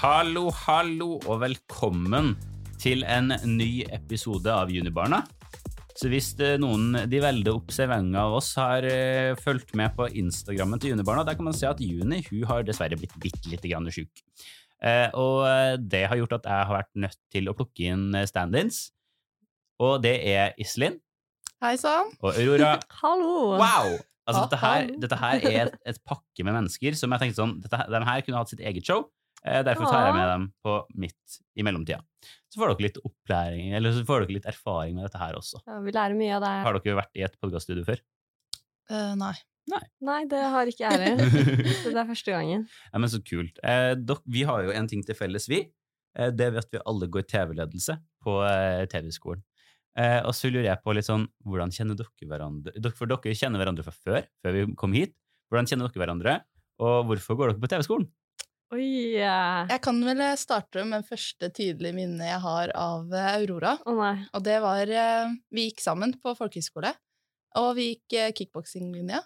Hallo, hallo, og velkommen til en ny episode av Junibarna. Så hvis er noen de veldig observante av oss har uh, fulgt med på Instagrammen til Junibarna, der kan man se at Juni hun har dessverre blitt bitte lite grann sjuk. Uh, og eh, det har gjort at jeg har vært nødt til å plukke inn eh, stand-ins. Og det er Iselin Hei sann. og Aurora. Hallo! Wow! Altså, dette her, dette her er et, et pakke med mennesker som jeg tenkte sånn, dette, de her kunne hatt sitt eget show. Eh, derfor tar jeg med dem på mitt i mellomtida. Så får dere litt opplæring, eller så får dere litt erfaring med dette her også. Ja, vi lærer mye av det. Har dere vært i et podkaststudio før? Uh, nei. Nei, det har ikke jeg heller. Så det er første gangen. Ja, men så kult. Eh, dok, vi har jo en ting til felles, vi. Eh, det er at vi alle går TV-ledelse på eh, TV-skolen. Eh, og så lurer jeg på litt sånn, hvordan kjenner dere hverandre? Dere, for dere kjenner hverandre fra før, før vi kom hit. Hvordan kjenner dere hverandre? Og hvorfor går dere på TV-skolen? Oi! Jeg kan vel starte med første tydelige minne jeg har av eh, Aurora. Å nei. Og det var eh, Vi gikk sammen på folkehøyskole, og vi gikk eh, kickboksinglinja.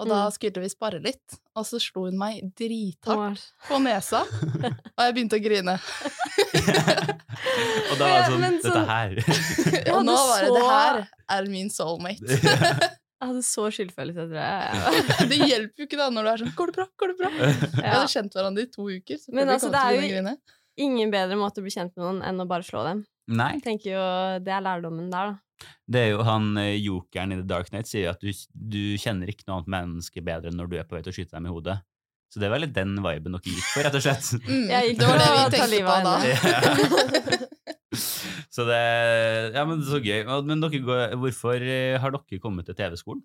Og da Mm. skulle vi spare litt, og så slo hun meg drithardt på nesa, og jeg begynte å grine. og da var det sånn, Men dette sånn- her. Ja, og nå var det så- det her er min soulmate. Jeg hadde så skyldfølelse, tror jeg. det hjelper jo ikke da når du er sånn 'Går det bra?' går det bra? Vi Ja. hadde kjent hverandre i to uker. Så Men altså, det er jo- grine. Ingen bedre måte å bli kjent med noen enn å bare slå dem. Nei, Jeg tenker jo, Det er lærdommen der, da. det er jo han eh, jokeren i The Dark Night sier at du, du kjenner ikke noe annet menneske bedre enn når du er på vei til å skyte dem i hodet. Så det var litt den viben dere gikk for, rett og slett. Mm, Jeg gikk det var det vi tenkte på da. så det Ja, men så gøy. Men dere hvorfor eh, har dere kommet til TV-skolen?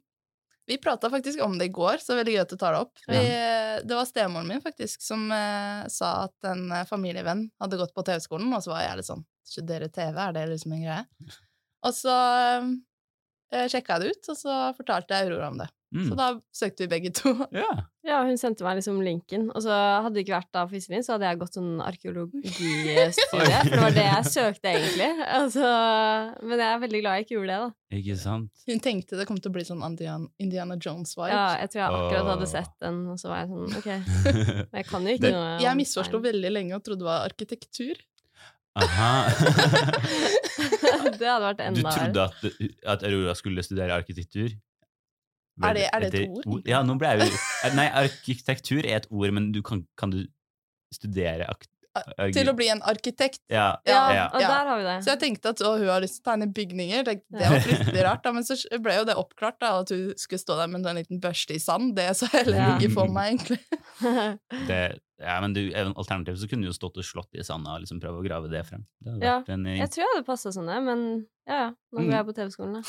Vi prata faktisk om det i går, så veldig gøy at du tar det opp. Vi, det var stemoren min faktisk som eh, sa at en eh, familievenn hadde gått på TV-skolen, og så var jeg litt sånn Studere TV, er det liksom en greie? Og så eh, sjekka jeg det ut, og så fortalte jeg Aurora om det. Mm. Så da søkte vi begge to. Ja. Ja, hun sendte meg liksom linken. Og så hadde det ikke vært da for Iselin, så hadde jeg gått sånn arkeologistudie. For det var det jeg søkte, egentlig. Altså, men jeg er veldig glad jeg ikke gjorde det, da. Ikke sant? Hun tenkte det kom til å bli sånn Indiana, Jones-vibe. Ja, jeg tror jeg akkurat hadde sett den, og så var jeg sånn Ok, men jeg kan jo ikke Det- noe jeg misforsto veldig lenge og trodde det var arkitektur. Aha. det hadde vært Du enda trodde verre. at, at Aurora skulle studere arkitektur? Er det- er det et ord. Ja, nå ble jeg jo Nei, arkitektur er et ord, men du kan, kan du studere Til å bli en arkitekt. Ja. Ja, ja. og der har vi det. Så jeg tenkte at å, hun har lyst til å tegne bygninger. Det, det var fryktelig rart, da. Men så ble jo det oppklart, da, at hun skulle stå der med en liten børste i sand. Det så heller Ja. ikke for meg, egentlig. Det, ja, men du, alternativt så kunne du jo stått og slått i sanda og liksom prøve å grave det frem. Det Ja, en, Jeg tror jeg hadde passa sånn, det, men ja, ja. Nå Mm. går jeg på TV-skolen, da.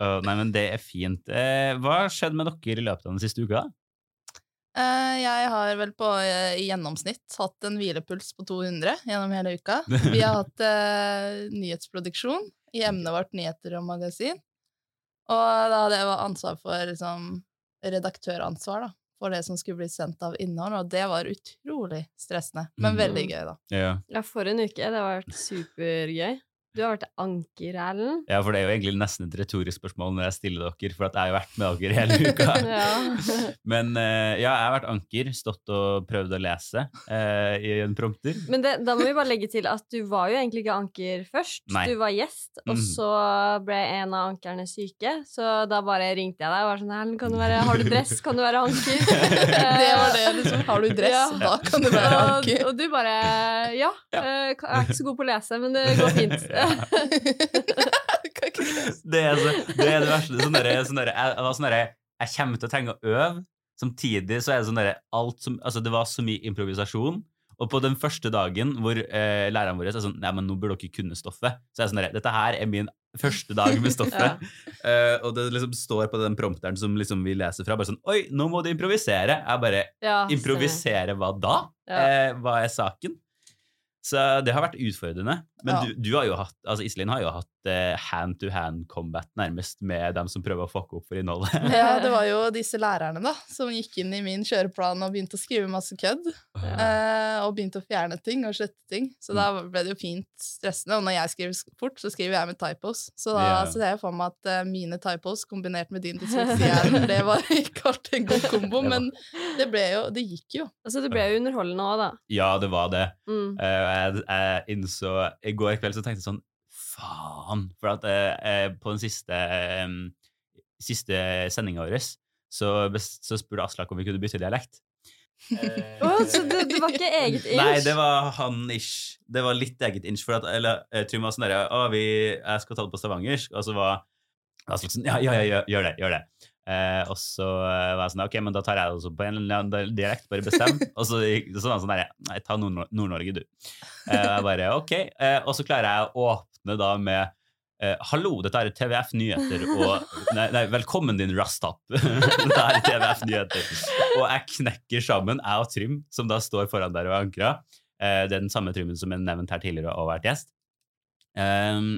uh, nei, men det er fint. Uh, hva har skjedd med dere i løpet av den siste uka? Eh, jeg har vel på eh, i gjennomsnitt hatt en hvilepuls på 200 gjennom hele uka. Vi har hatt uh, nyhetsproduksjon i emnet vårt Nyheter og magasin. Og da hadde jeg ansvar for liksom, redaktøransvar da, for det som skulle bli sendt av innhold, og det var utrolig stressende, men Mhm. veldig gøy, da. Ja. Ja, for en uke. Det har vært supergøy. Du har vært anker, Erlend. ja, for det er jo egentlig nesten et retorisk spørsmål når jeg stiller dere, for at jeg har jo vært med dere hele uka. Ja. Men eh, ja, jeg har vært anker, stått og prøvd å lese eh, i en prompter. Men det, da må vi bare legge til at du var jo egentlig ikke anker først. Nei. Du var gjest, og Mm. så ble en av ankerne syke. Så da bare ringte jeg deg og var sånn Erlend, kan du være, har du dress? Kan du være anker? Det var det, liksom. Har du dress, Ja. da kan du være anker. og du bare Ja, Ja. eh, jeg er ikke så god på å lese, men det går fint. Det er, så, det, er det verste. Sånn der, sånn der, jeg, jeg sånn der, jeg kommer til å trenge å øve. Samtidig så er det sånn der, alt som Altså, det var så mye improvisasjon. Og på den første dagen hvor eh, læreren vår er sånn Nei, men nå burde dere kunne stoffet. Så er det sånn Dette her er min første dag med stoffet. Eh, og det liksom står på den prompteren som liksom vi leser fra, bare sånn Oi, nå må du improvisere. Jeg bare Ja. Improvisere hva da? Ja. Eh, hva er saken? Så det har vært utfordrende. Men Ja. du, du har jo hatt, altså Iselin har jo hatt eh, hand-to-hand combat nærmest med dem som prøver å fucke opp for innholdet. Ja, det var jo disse lærerne da, som gikk inn i min kjøreplan og begynte å skrive masse kødd. eh, og begynte å fjerne ting og slette ting. Så da Mm. ble det jo fint stressende. Og når jeg skriver fort, så skriver jeg med typos. Så da Ja. ser jeg for meg at eh, mine typos kombinert med din dysleksihjerne, det var ikke alltid en god kombo, ja. men det ble jo Det gikk jo. Altså, det ble jo underholdende òg, da. Ja, det var det. Mm. Eh, jeg, jeg innså I går kveld så tenkte jeg sånn Faen! For at eh, eh, på den siste, eh, siste sendinga vår så, så spurte Aslak om vi kunne bytte dialekt. Å, så det, det var ikke eget inch? Nei, det var han ish. Det var litt eget inch. For at, eller, eh, Trym var sånn derre Å, vi, jeg skal ta det på stavangersk. Og så var Aslak sånn Ja, ja, ja, gjør, det. Gjør det. Eh, og så eh, var jeg sånn Ok, men da tar jeg det også på en eller annen dialekt. Bare bestem. og så gikk så var han sånn derre Nei, ta Nord- Nord-Norge, du. Eh, og jeg bare ok. Eh, og så klarer jeg å åpne da med eh, Hallo, dette er TVF Nyheter, og Nei, nei velkommen din Rastap. dette er TVF Nyheter. Og jeg knekker sammen, jeg og Trym, som da står foran der og ankrer. Eh, det er den samme Trymmen som er nevnt her tidligere og har vært gjest. Um,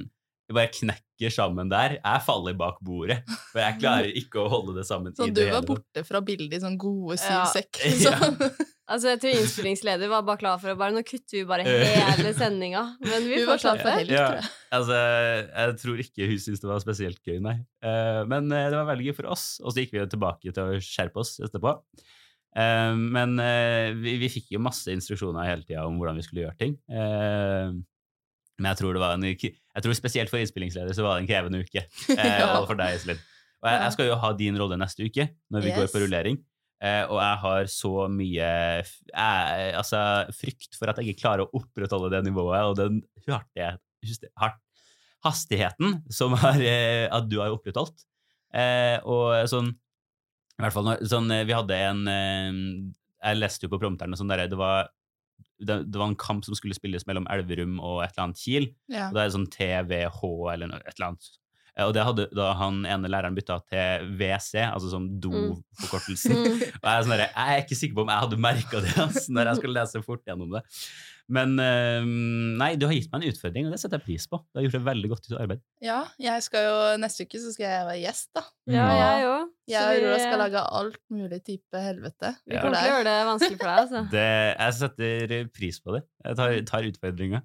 jeg bare knekker sammen der. Jeg faller bak bordet, for jeg klarer ikke å holde det sammen. Så i du var borte fra bildet i sånn gode syv Ja. sekk. Ja. Så. Altså, jeg tror innspillingsleder var bare klar for å bare Nå kutter vi bare hele sendinga. Men vi klar for helt. Ja. tror jeg. Altså, jeg tror ikke hun syntes det var spesielt gøy, nei. Eh, men eh, det var veldig gøy for oss, og så gikk vi jo tilbake til å skjerpe oss etterpå. Eh, men vi, vi fikk jo masse instruksjoner hele tida om hvordan vi skulle gjøre ting. Eh, men jeg tror det var en Jeg tror spesielt for innspillingsleder så var det en krevende uke. Ja. Og for deg, Iselin. Og jeg, jeg skal jo ha din rolle neste uke, når vi går på rullering. Eh, og jeg har så mye jeg, altså, frykt for at jeg ikke klarer å opprettholde det nivået og den hardt hastigheten som har, eh, at du har opprettholdt. Eh, og sånn I hvert fall når, sånn, Vi hadde en Jeg leste jo på prompteren og sånn det var det, det var en kamp som skulle spilles mellom Elverum og et eller annet Kiel. Ja. Og da er det sånn TVH eller et eller annet. Eh, Og det hadde da han ene læreren bytta til WC, altså som do-forkortelsen. Mm. Og jeg er, sånn der, jeg er ikke sikker på om jeg hadde merka det altså, når jeg skulle lese fort gjennom det. Men eh, nei, du har gitt meg en utfordring, og det setter jeg pris på. Du har gjort et veldig godt arbeid. ja, jeg skal jo Neste uke så skal jeg være gjest, da. Ja, ja. jeg òg. Jeg og Aurora skal lage alt mulig type helvete. Vi Ja. kommer til å gjøre det vanskelig for deg, altså. Det, jeg setter pris på det. Jeg tar, tar utfordringa.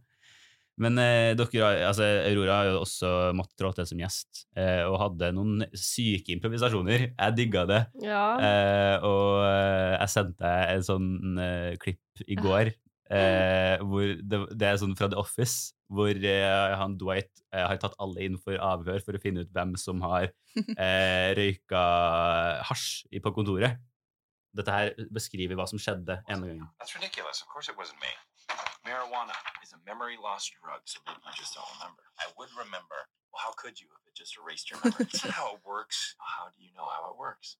Men eh, dere, altså, Aurora har jo også måttet trå til som gjest, eh, og hadde noen syke improvisasjoner. Jeg digga det. Ja. Eh, og eh, jeg sendte deg en sånn eh, klipp i går, eh, hvor det, det er sånn fra The Office, hvor eh, han Dwight eh, har tatt alle inn for avhør for å finne ut hvem som har eh, røyka hasj på kontoret. Dette her beskriver hva som skjedde ene gangen. That's ridiculous. Of course it wasn't me. Marijuana is a memory loss drug, so that you just don't remember. I would remember. Well, how could you if it just erased your memory? Not how it works. How do you know how it works?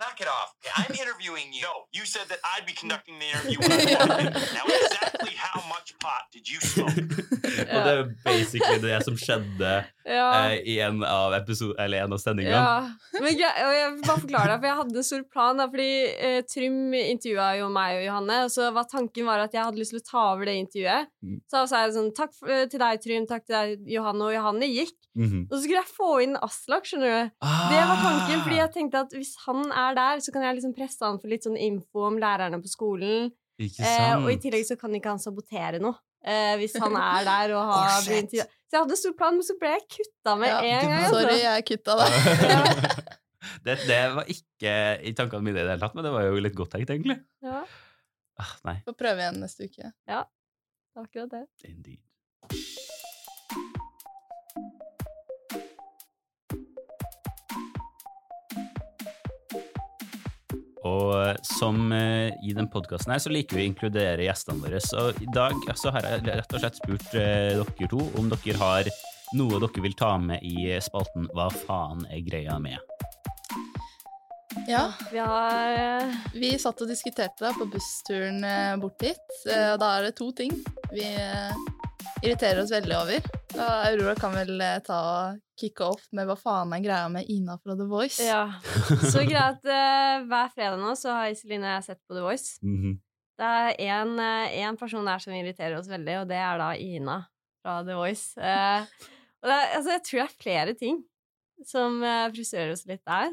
Knock it off. Okay, I'm interviewing you. No, you said that I'd be conducting the interview. Now, exactly how much pot did you smoke? Og det er basically det som skjedde ja. eh, i en av, episode, eller en av sendingene. Ja, men jeg, og jeg vil bare forklare deg, for jeg hadde en stor plan. Da, fordi eh, Trym intervjua jo meg og Johanne, og så var tanken var at jeg hadde lyst til å ta over det intervjuet. Mm. Så sa jeg sånn Takk for, eh, til deg, Trym. Takk til deg, Johanne. Og Johanne gikk. Mhm. Og så skulle jeg få inn Aslak, skjønner du. Det var tanken, fordi jeg tenkte at hvis han er der, så kan jeg liksom presse han for litt sånn info om lærerne på skolen. Ikke Eh, og i tillegg så kan ikke han sabotere noe. Eh, hvis han er der og har Oh, begynt Så jeg hadde en stor plan, men så ble jeg kutta med Ja, en gang. Sorry, altså. jeg kutta deg. det, det var ikke i tankene mine i det hele tatt, men det var jo litt godt tenkt, egentlig. Ja, Ah, nei, Får prøve igjen neste uke. var akkurat det. indeed. Og som eh, i den podkasten her, så liker vi å inkludere gjestene våre. Så i dag så har jeg rett og slett spurt eh, dere to om dere har noe dere vil ta med i spalten Hva faen er greia med? Ja, Vi har eh, vi satt og diskuterte da på bussturen eh, bort dit, eh, og da er det to ting vi eh, irriterer oss veldig over. Aurora kan vel eh, ta og kicke off med hva faen er greia med Ina fra The Voice. Ja. Så greit, uh, hver fredag nå så har Iselin og jeg sett på The Voice. Mhm. Det er en, eh, person der som irriterer oss veldig, og det er da Ina fra The Voice. Uh, og det er, altså, jeg tror det er flere ting som uh, frustrerer oss litt der.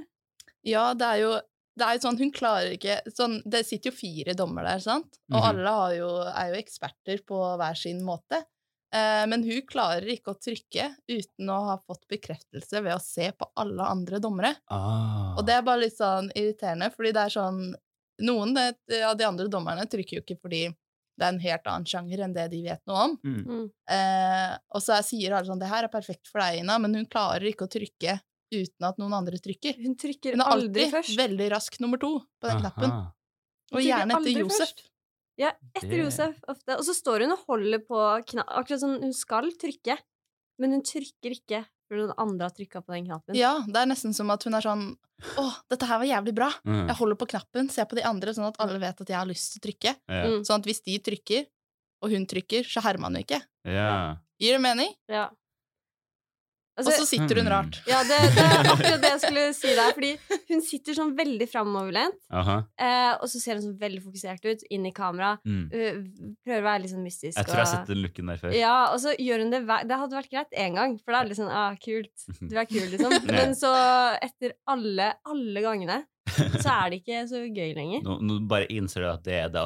Ja, det er jo det er jo sånn, hun klarer ikke sånn, Det sitter jo fire dommer der, sant? Og Mhm. alle har jo, er jo eksperter på hver sin måte. Eh, men hun klarer ikke å trykke uten å ha fått bekreftelse ved å se på alle andre dommere. Ah. Og det er bare litt sånn irriterende, fordi det er sånn Noen det- av de andre dommerne trykker jo ikke fordi det er en helt annen sjanger enn det de vet noe om. Mm. Mm. Eh, og så er- sier alle sånn 'Det her er perfekt for deg, Ina', men hun klarer ikke å trykke uten at noen andre trykker. Hun trykker Hun er aldri aldri først. veldig rask nummer to på den knappen. Og gjerne etter Josef. først. Ja, etter Det- Josef ofte. Og så står hun og holder på knappen, akkurat sånn hun skal trykke, men hun trykker ikke fordi noen andre har trykka på den knappen. Ja, det er nesten som at hun er sånn 'Å, dette her var jævlig bra'. Mm. Jeg holder på knappen, ser på de andre, sånn at alle vet at jeg har lyst til å trykke. Mm. Sånn at hvis de trykker, og hun trykker, så hermer han jo ikke. Yeah. Gir det mening? Ja. Og Altså, så sitter hun Hmm. rart. ja, det, det er akkurat det jeg skulle si der. Fordi hun sitter sånn veldig framoverlent, Aha. eh, og så ser hun sånn veldig fokusert ut, inn i kamera. Mm. prøver å være litt sånn mystisk. Jeg tror jeg har sett den looken der før. Ja, og så gjør hun det Det hadde vært greit én gang, for da er det litt sånn ah, kult. Du er kul, liksom. Men så, etter alle, alle gangene, så er det ikke så gøy lenger. Nå, nå bare innser du at det er det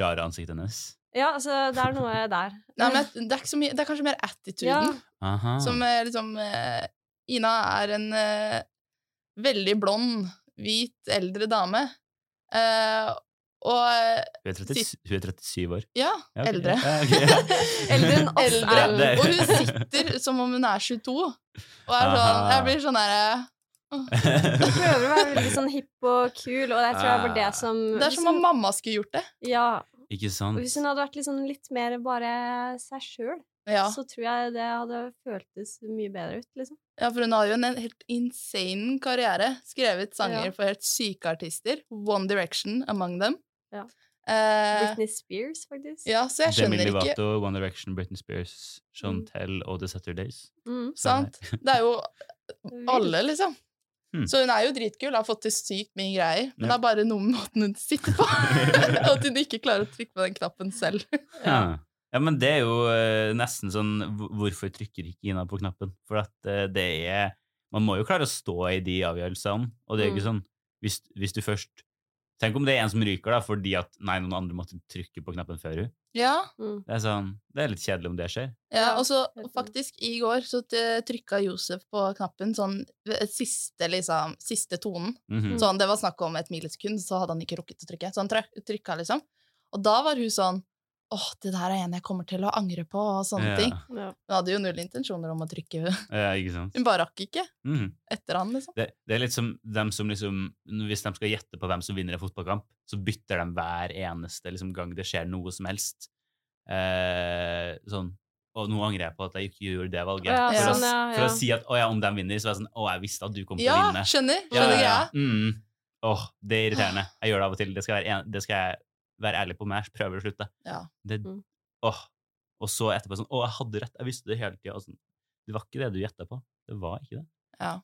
rare ansiktet hennes. Ja, altså, det er noe der. Nei, men det er, ikke så mye, det er kanskje mer attituden. Ja. Som er liksom eh, Ina er en uh, veldig blond, hvit, eldre dame. Uh, og eh, hun, er 30, hun er 37 år. ja, Ja, okay. eldre. Ja. Eldre enn oss. Eldre. det- Og hun sitter som om hun er 22. Og er sånn, jeg blir sånn derre Hun prøver å være veldig sånn hipp og kul, og jeg tror det var det Ah. som Det er som om mamma skulle gjort det. Ja. Ikke Og hvis hun hadde vært sånn, litt mer bare seg sjøl, Ja. så tror jeg det hadde føltes mye bedre ut, liksom. ja, for hun har jo en helt insane karriere. Skrevet sanger Ja. for helt syke artister. One Direction among them. Ja. Eh, Britney Spears, faktisk. ja, så jeg Demi skjønner ikke One Direction, Britney Spears, Chantel og The Saturdays. Mm. Sant? Det er jo alle, liksom. Hmm. Så hun er jo dritkul, har fått til sykt mye greier. Men Ja. det er bare noe med måten hun sitter på. Og at hun ikke klarer å trykke på den knappen selv. Ja. ja, men det er jo eh, nesten sånn Hvorfor trykker ikke Ina på knappen? For at eh, det er Man må jo klare å stå i de avgjørelsene, og det er jo ikke sånn hvis, hvis du først Tenk om det er en som ryker da, fordi at nei, noen andre måtte trykke på knappen før hun. Ja, Mm. Det er sånn, det er litt kjedelig om det skjer. ja og så faktisk i går så trykka Josef på knappen sånn siste, liksom, siste tonen. Mhm. Sånn, det var snakk om et millisekund, så hadde han ikke rukket å trykke. Så han tryk- trykka, liksom. Og da var hun sånn Åh, det der er en jeg kommer til å angre på, og sånne Ja. ting. Ja. Hun hadde jo null intensjoner om å trykke. Ja, ikke sant? Hun bare rakk ikke mm. etter han, liksom. Det, det er litt som dem som liksom Hvis de skal gjette på hvem som vinner en fotballkamp, så bytter de hver eneste liksom, gang det skjer noe som helst. Eh, sånn Og nå angrer jeg på at jeg ikke gjorde det valget. Ja, for, sånn, å, ja, for å si at å, ja, om de vinner, så er det sånn Å, jeg visste at du kom til å vinne. skjønner? Ja, Skjønner ja, ja. greia? Mm. Åh, det er irriterende. Jeg gjør det av og til. Det skal, være en, det skal jeg være ærlig på, meg, prøver å slutte. Ja. Det, Mm. åh. Og så etterpå sånn Å, jeg hadde rett. Jeg visste det hele tida. Sånn. Det var ikke det du gjetta på. Det var ikke det. Ja.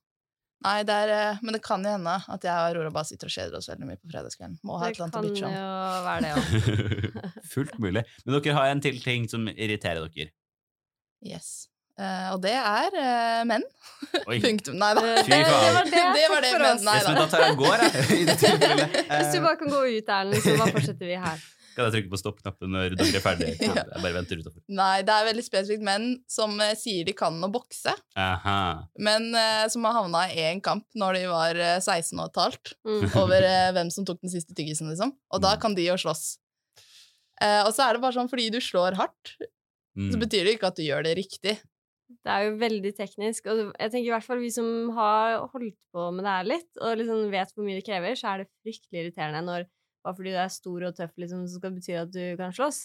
Nei, det er, eh, men det kan jo hende at jeg og Aurora bare sitter og kjeder oss veldig mye på fredagskvelden. Må ha Det et eller annet å bitche jo være det òg. Fullt mulig. Men dere har en til ting som irriterer dere. Yes. Eh, og det er uh, menn. Oi. Punktum. Nei da. Det, var Det var det, for men nei da. da jeg går, jeg. I. Hvis du Eh, bare kan gå ut, Erlend, så bare fortsetter vi her. Skal jeg trykke på stopp-knappen når dere er ferdige? Ja. Jeg bare venter utenfor. Nei, det er veldig spesifikt menn som uh, sier de kan å bokse, Aha. men eh, som har havna i én kamp når de var eh, 16 og et halvt, Mm. over eh, hvem som tok den siste tyggisen, liksom. Og da Mm. kan de jo slåss. Eh, og så er det bare sånn, fordi du slår hardt, så Mm. betyr det ikke at du gjør det riktig. Det er jo veldig teknisk, og jeg tenker i hvert fall vi som har holdt på med det her litt, og liksom vet hvor mye det krever, så er det fryktelig irriterende når bare fordi du er stor og tøff, liksom, så skal det bety at du kan slåss.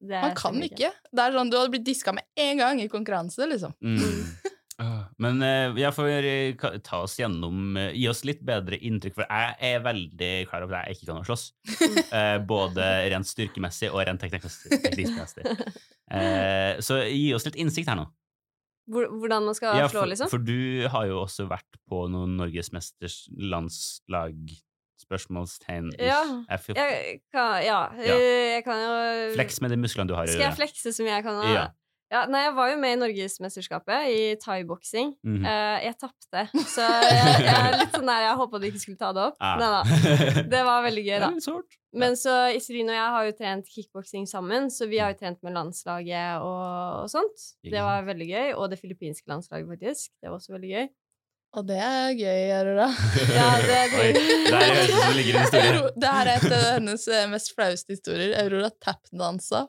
Det Man kan ikke. ikke. Det er sånn, Du hadde blitt diska med en gang i konkurranse, liksom. Mm. Men eh, jeg får eh, ta oss gjennom eh, Gi oss litt bedre inntrykk, for jeg er veldig klar over at jeg ikke kan slåss. Eh, både rent styrkemessig og rent teknisk- teknikkmessig. Eh, så gi oss litt innsikt her nå. Hvor, hvordan man skal Ja, slå, for, liksom. for du har jo også vært på noen norgesmesters landslag Spørsmålstegn. Ja. Ja, Ja. eh, jeg kan jo Flex med de musklene du har. Skal jeg flekse som jeg kan? Ja. Ja, nei, jeg var jo med i Norgesmesterskapet i thaiboksing. Mm -hmm. uh, jeg tapte, så jeg, jeg er litt sånn der Jeg håpa du ikke skulle ta det opp. Ah. Neida. Det var veldig gøy, da. Men så Iselin og jeg har jo trent kickboksing sammen, så vi har jo trent med landslaget og, og sånt. Det var veldig gøy. Og det filippinske landslaget, faktisk. Det var også veldig gøy. Og det er gøy, Aurora. Ja, det- Oi, der det er som det ligger en historie. Det her er et av hennes eh, mest flaueste historier. Aurora tapdansa.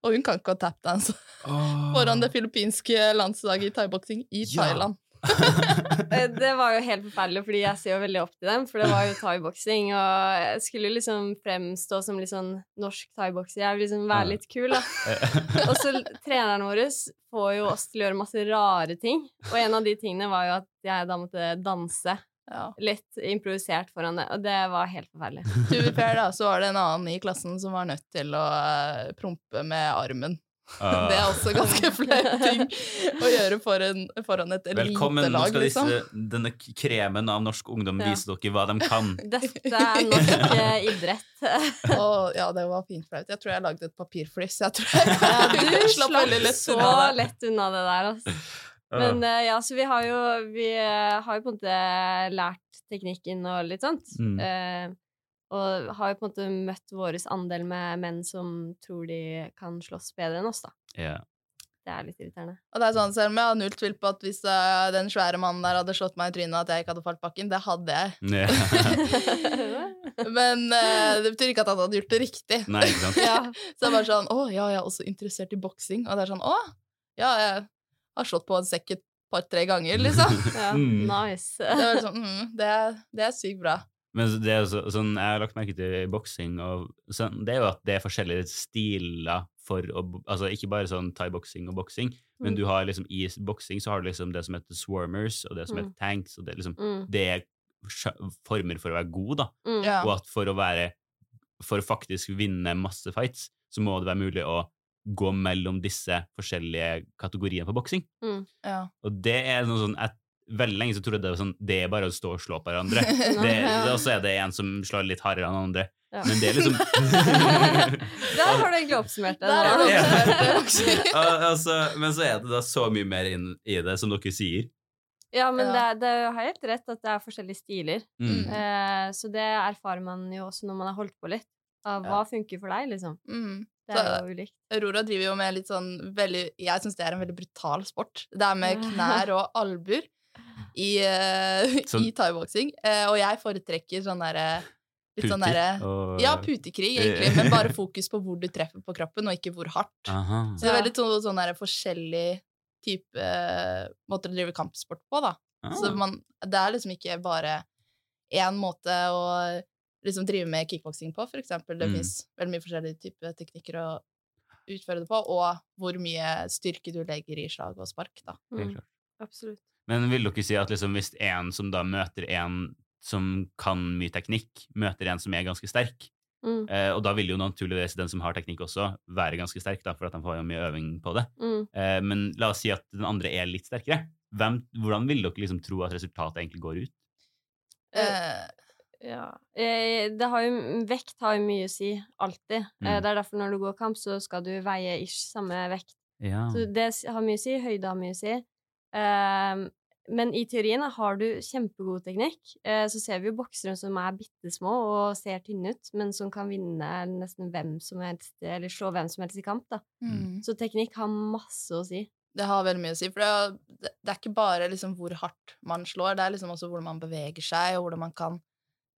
Og hun kan ikke ha oh. foran det filippinske landslaget i thaiboksing i Ja. Thailand. Eh, Det var jo helt forferdelig, fordi jeg ser jo veldig opp til dem. For det var jo thaiboksing, og jeg skulle jo liksom fremstå som litt sånn norsk thaibokser. Jeg vil liksom være litt kul, da. Og så treneren vår får jo oss til å gjøre masse rare ting. Og en av de tingene var jo at jeg da måtte danse Ja. litt improvisert foran det, og det var helt forferdelig. To be fair, da, så var det en annen i klassen som var nødt til å eh, prompe med armen. Uh. Det er også ganske flaut ting å gjøre foran, foran et Velkommen. Nå skal disse, liksom. denne kremen av norsk ungdom Ja. vise dere hva de kan. Dette er norsk eh, idrett. Og ja, det var fint flaut. Jeg tror jeg lagde et papirfliss. Jeg tror jeg Ja, du slapp slapp lett så lett unna det der, altså. Men uh, ja, så vi har jo Vi eh, har jo på en måte lært teknikken og litt sånt. Mm. Uh, og har jo på en måte møtt vår andel med menn som tror de kan slåss bedre enn oss, da. Yeah. Det er litt irriterende. Og det er sånn, selv om jeg har null tvil på at hvis uh, den svære mannen der hadde slått meg i trynet, at jeg ikke hadde falt bakken, det hadde jeg. Yeah. Men uh, det betyr ikke at han hadde gjort det riktig. Nei, ikke sant? ja. Så det er bare sånn Å, ja, jeg er også interessert i boksing. Og det er sånn Å, ja, jeg har slått på en sekk et par-tre ganger, liksom. ja. Mm. Nice. Det er, sånn, mm, det, det er sykt bra. Men det er så, sånn, jeg har lagt merke til i boksing, sånn, det er jo at det er forskjellige stiler for å Altså ikke bare sånn thai-boksing og boksing, men Mm. du har liksom i boksing så har du liksom det som heter swarmers, og det som Mm. heter tanks, og det liksom Mm, Det er former for å være god, da. mm. Ja. Og at for å være For å faktisk vinne masse fights, så må det være mulig å gå mellom disse forskjellige kategoriene på boksing. ja. Og det er noe sånn at Veldig lenge så trodde jeg det var sånn Det er bare å stå og slå på hverandre. Det, og så er det en som slår litt hardere enn andre. Ja. Men det er liksom Der har du egentlig oppsummert det. Der har du. Ja. oppsummert det, altså, men så er det da så mye mer inn i det, som dere sier. Ja, men Ja. det, er- det har helt rett at det er forskjellige stiler. Mm. Eh, så det erfarer man jo også når man har holdt på litt. Av hva funker for deg, liksom. Mm. Det Så- er jo ulikt. Aurora driver jo med litt sånn veldig Jeg syns det er en veldig brutal sport. Det er med knær og albuer i, uh, Sånn- i thaiboksing. Uh, og jeg foretrekker sånn derre Litt sånn der, og- Ja, putekrig, egentlig, men bare fokus på hvor du treffer på kroppen, og ikke hvor hardt. Aha. Så det er veldig sånn, sånn der forskjellig type eh, måter å drive kampsport på, da. Så Ah. man, det er liksom ikke bare én måte å liksom drive med kickboksing på, for eksempel. Det Mm. finnes veldig mye forskjellige typer teknikker å utføre det på, og hvor mye styrke du legger i slag og spark, da. Mm, klart. absolutt. Men vil dere si at liksom, hvis en som da møter en som kan mye teknikk, møter en som er ganske sterk, Mm, eh, og da vil jo naturligvis den som har teknikk også, være ganske sterk, da, for at han får jo mye øving på det. mm. Eh, men la oss si at den andre er litt sterkere. Hvem, hvordan vil dere liksom tro at resultatet egentlig går ut? Eh, Ja. Eh, Det har jo, vekt har jo mye å si, alltid. Eh, Mm. Det er derfor når du går kamp, så skal du veie ish samme vekt. Ja. Så det har mye å si. Høyde har mye å si. Ehm, men i teorien har du kjempegod teknikk. Eh, så ser vi jo boksere som er bitte små og ser tynne ut, men som kan vinne nesten hvem som helst, eller slå hvem som helst i kamp. da. mm. Så teknikk har masse å si. Det har veldig mye å si, for det er, det er ikke bare liksom hvor hardt man slår, det er liksom også hvordan man beveger seg, og hvordan man kan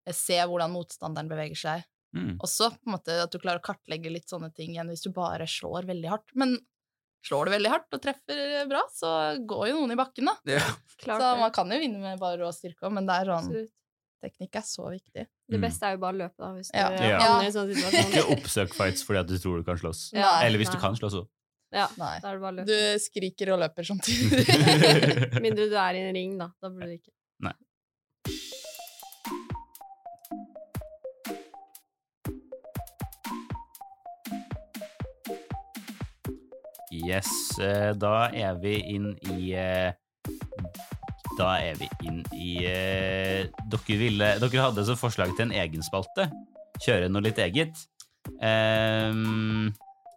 se hvordan motstanderen beveger seg. Mm. Også på en måte at du klarer å kartlegge litt sånne ting igjen hvis du bare slår veldig hardt. Men slår du veldig hardt og treffer bra, så går jo noen i bakken, da. Ja. Klart så man kan jo vinne med bare rå styrke òg, men det er sånn, Absolutt. teknikk er så viktig. Det Mm. beste er jo bare å løpe, da, hvis du Ja. Ja. havner i en sånn situasjon. Ikke oppsøk fights fordi at du tror du kan slåss. Ja, Eller hvis du kan slåss òg. Ja, Nei. da er det bare å løpe. Du skriker og løper samtidig. Mindre du er i en ring, da. Da burde du ikke. Yes, eh, da er vi inn i eh, da er vi inn i eh, dere, ville, dere hadde som forslag til en egen spalte. Kjøre noe litt eget. Um,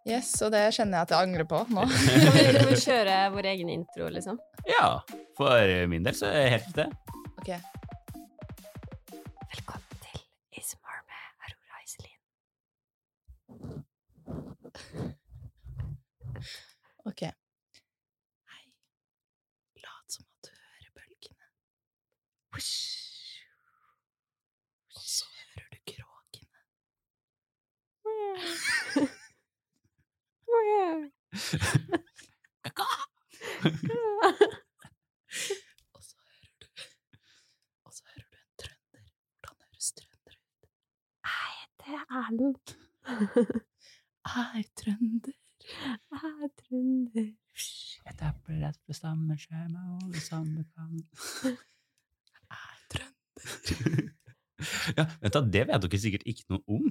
Yes, og det kjenner jeg at jeg angrer på nå. Kan vi, kan vi kjøre vår egen intro, liksom? ja, for min del så er det helt det. Og så hører du Og så hører du en trønder. Hvordan høres trønder ut? Det er Erlend. Hei, trønder. Jeg er trønder. Jeg eple rett på stammeskjerma og det samme kan er trønder. Ja, vent da, det vet dere sikkert ikke noe om.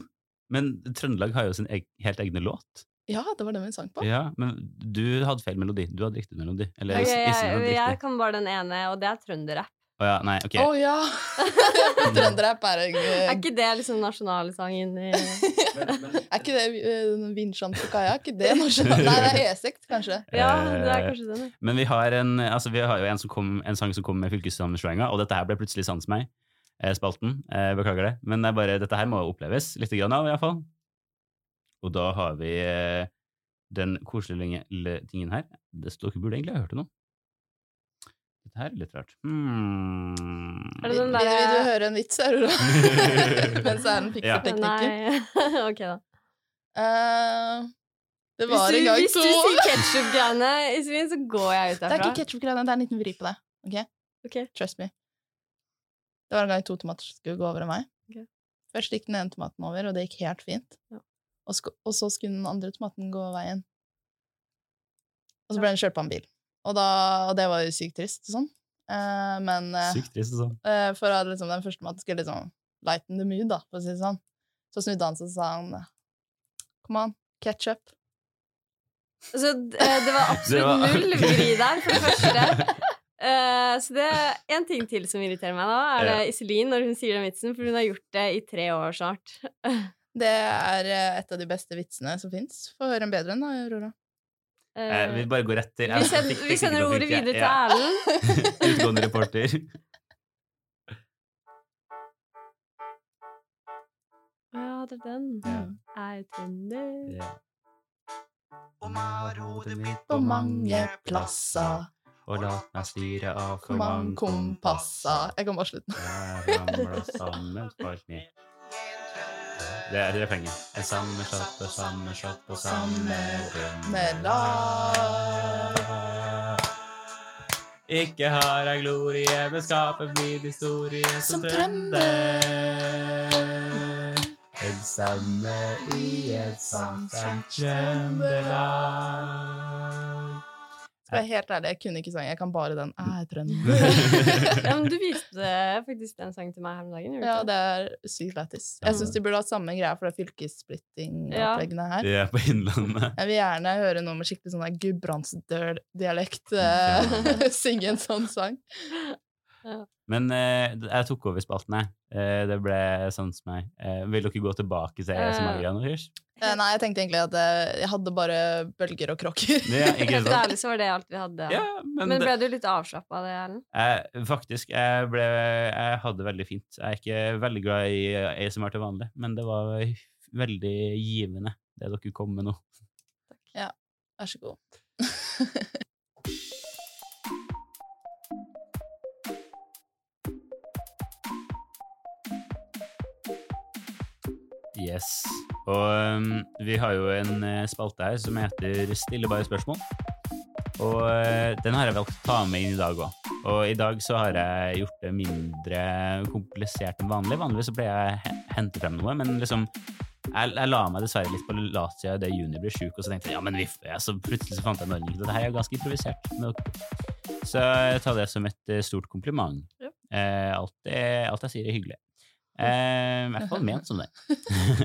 Men Trøndelag har jo sin eg helt egne låt. Ja, det var den vi sang på. Ja, men du hadde feil melodi. Du hadde riktig melodi. Eller okay, jeg, hadde jeg kan bare den ene, og det er trønderrapp. Å ja, nei, ok. Å ja! Trønderrapp er en Er ikke det liksom nasjonalsangen i Er ikke det uh, Vinsjan Kaja? Er ikke det nasjonal... Nei, det er E6, kanskje. Ja, det er Eh, kanskje den. Men vi har, en, altså vi har jo en, som kom, en sang som kom med fylkessammenslåinga, og dette her ble plutselig sans meg. Eh, Spalten. Eh, beklager det. Men det er bare, dette her må oppleves litt grann av, iallfall. Og da har vi eh, den koselige lille tingen her. Det, dere burde egentlig ha hørt det nå. Dette her er litt rart. Hmm. Er det Vil, der... vil, vil du høre en vits, Aurora? Mens den fikser Ja. teknikken. Nei, ok da. Uh, det var du, en gang hvis to du sier ketsjup-greiene, så går jeg ut Det er ikke ketsjup-greiene, det er en liten vri på det. Okay? Ok. Trust me. Det var en gang to tomater skulle gå over en vei. Okay. Først gikk den ene tomaten over, og det gikk helt fint. Ja. Og, og så skulle den andre tomaten gå veien. Og så ble den kjørt på en bil. Og, da, og det var jo sykt trist og sånn. Eh, men eh, Sykt trist og sånn. eh, for at liksom, den første maten skulle liksom lighten the mood, da, for å si det sånn. Så snudde han seg og sa han Come on, ketchup. Så eh, det var absolutt null vri der, for det første. Eh, så det er en ting til som irriterer meg, da, er det Iselin når hun sier den vitsen, for hun har gjort det i tre år snart. Det er eh, et av de beste vitsene som fins. Få høre en bedre en, da, Aurora. Uh, vi bare går rett til vi, sender, vi sender ordet videre til Erlend. Utgående reporter. Ja, det er den. Ja. Jeg er trønder. Ja. Om jeg har hodet mitt På mange plasser, Og la meg styre av for mange kompasser Jeg kan bare slutte. Jeg ramla sammen for meg. Det er refrenget. En sammenslått og sammenslått og samme Rømmelag. Ikke har jeg glorie, men skaper blir historie Som trønder. En samme i et samt Trøndelag. Skal jeg er helt ærlig, jeg kunne ikke sangen. Jeg kan bare den. Jeg er trønder. Ja, men du viste faktisk den sangen til meg her om dagen. Ja, det er sykt lættis. Jeg syns de burde hatt samme greia for det fylkessplitting-oppleggene her. Ja, er på Innlandet. Jeg vil gjerne høre noe med skikkelig sånn gudbrandsdøl-dialekt eh, synge en sånn sang. Men eh, jeg tok over spalten, jeg. Eh, det ble sånn som meg. Eh, vil dere gå tilbake til Eh. Samaria og Hirsch? Eh, nei, jeg tenkte egentlig at eh, jeg hadde bare bølger og kråker. Ja, Helt ærlig så var det alt vi hadde. Ja, men, Men det- ble du litt avslappa av det, Erlend? faktisk, jeg, ble, jeg hadde det veldig fint. Jeg er ikke veldig glad i ASMR til vanlig, men det var veldig givende, det dere kom med nå. Vær så god. Yes. Og um, vi har jo en eh, spalte her som heter Stille bare spørsmål. Og uh, den har jeg valgt å ta med inn i dag òg. Og i dag så har jeg gjort det mindre komplisert enn vanlig. Vanligvis så pleier jeg å hente frem noe, men liksom jeg, jeg la meg dessverre litt på latsida da Juni ble sjuk, og så tenkte jeg ja, men viff, jeg, så plutselig så fant jeg en ordning. Dette her er ganske improvisert. Så jeg tar det som et eh, stort kompliment. Ja. Eh, alt, det, alt jeg sier, er hyggelig. Eh, I hvert fall ment som det.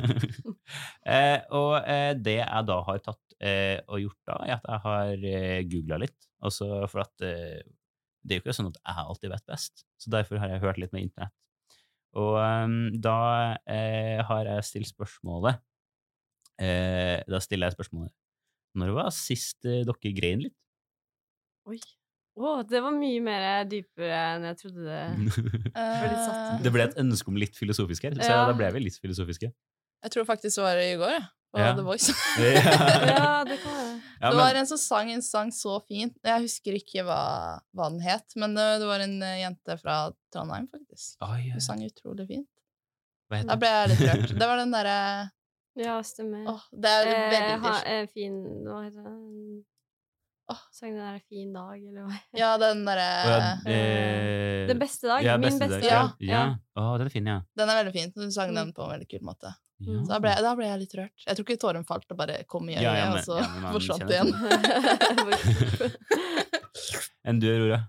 eh, og eh, det jeg da har tatt eh, og gjort da, er at jeg har eh, googla litt. Også for at eh, det er jo ikke sånn at jeg alltid vet best, så derfor har jeg hørt litt med internett. Og ehm, da eh, har jeg stilt spørsmålet eh, Da stiller jeg spørsmålet Når var sist dere grein litt? Oi. Å, det var mye mer dypere enn jeg trodde det ble satt. Eh, det ble et ønske om litt filosofisk her, så Ja. da ble vi litt filosofiske. Jeg tror faktisk det var i går, jeg. På Ja. The Voice. ja. Ja, det kan være. Ja, det var en som sang en sang så fint. Jeg husker ikke hva, hva den het, men det, det var en eh, jente fra Trondheim, faktisk. Oi, Hun sang utrolig fint. hva heter Da det? ble jeg litt rørt. Det var den derre Ja, stemmer. Oh, det er Eh, veldig ha, eh, fin Hva heter det? Åh. Sang den der 'Fin dag', eller hva? Ja, den derre ja, eh, Den beste dag. ja, Min beste dag. Ja. ja. Oh, den er fin, ja. Den er veldig fin. Hun sang Mm. den på en veldig kul måte. ja. Så da ble, da ble jeg litt rørt. Jeg tror ikke tåren falt og bare kom i øyet, Ja, ja, men- og så ja, forsvant igjen. Enn du, Aurora?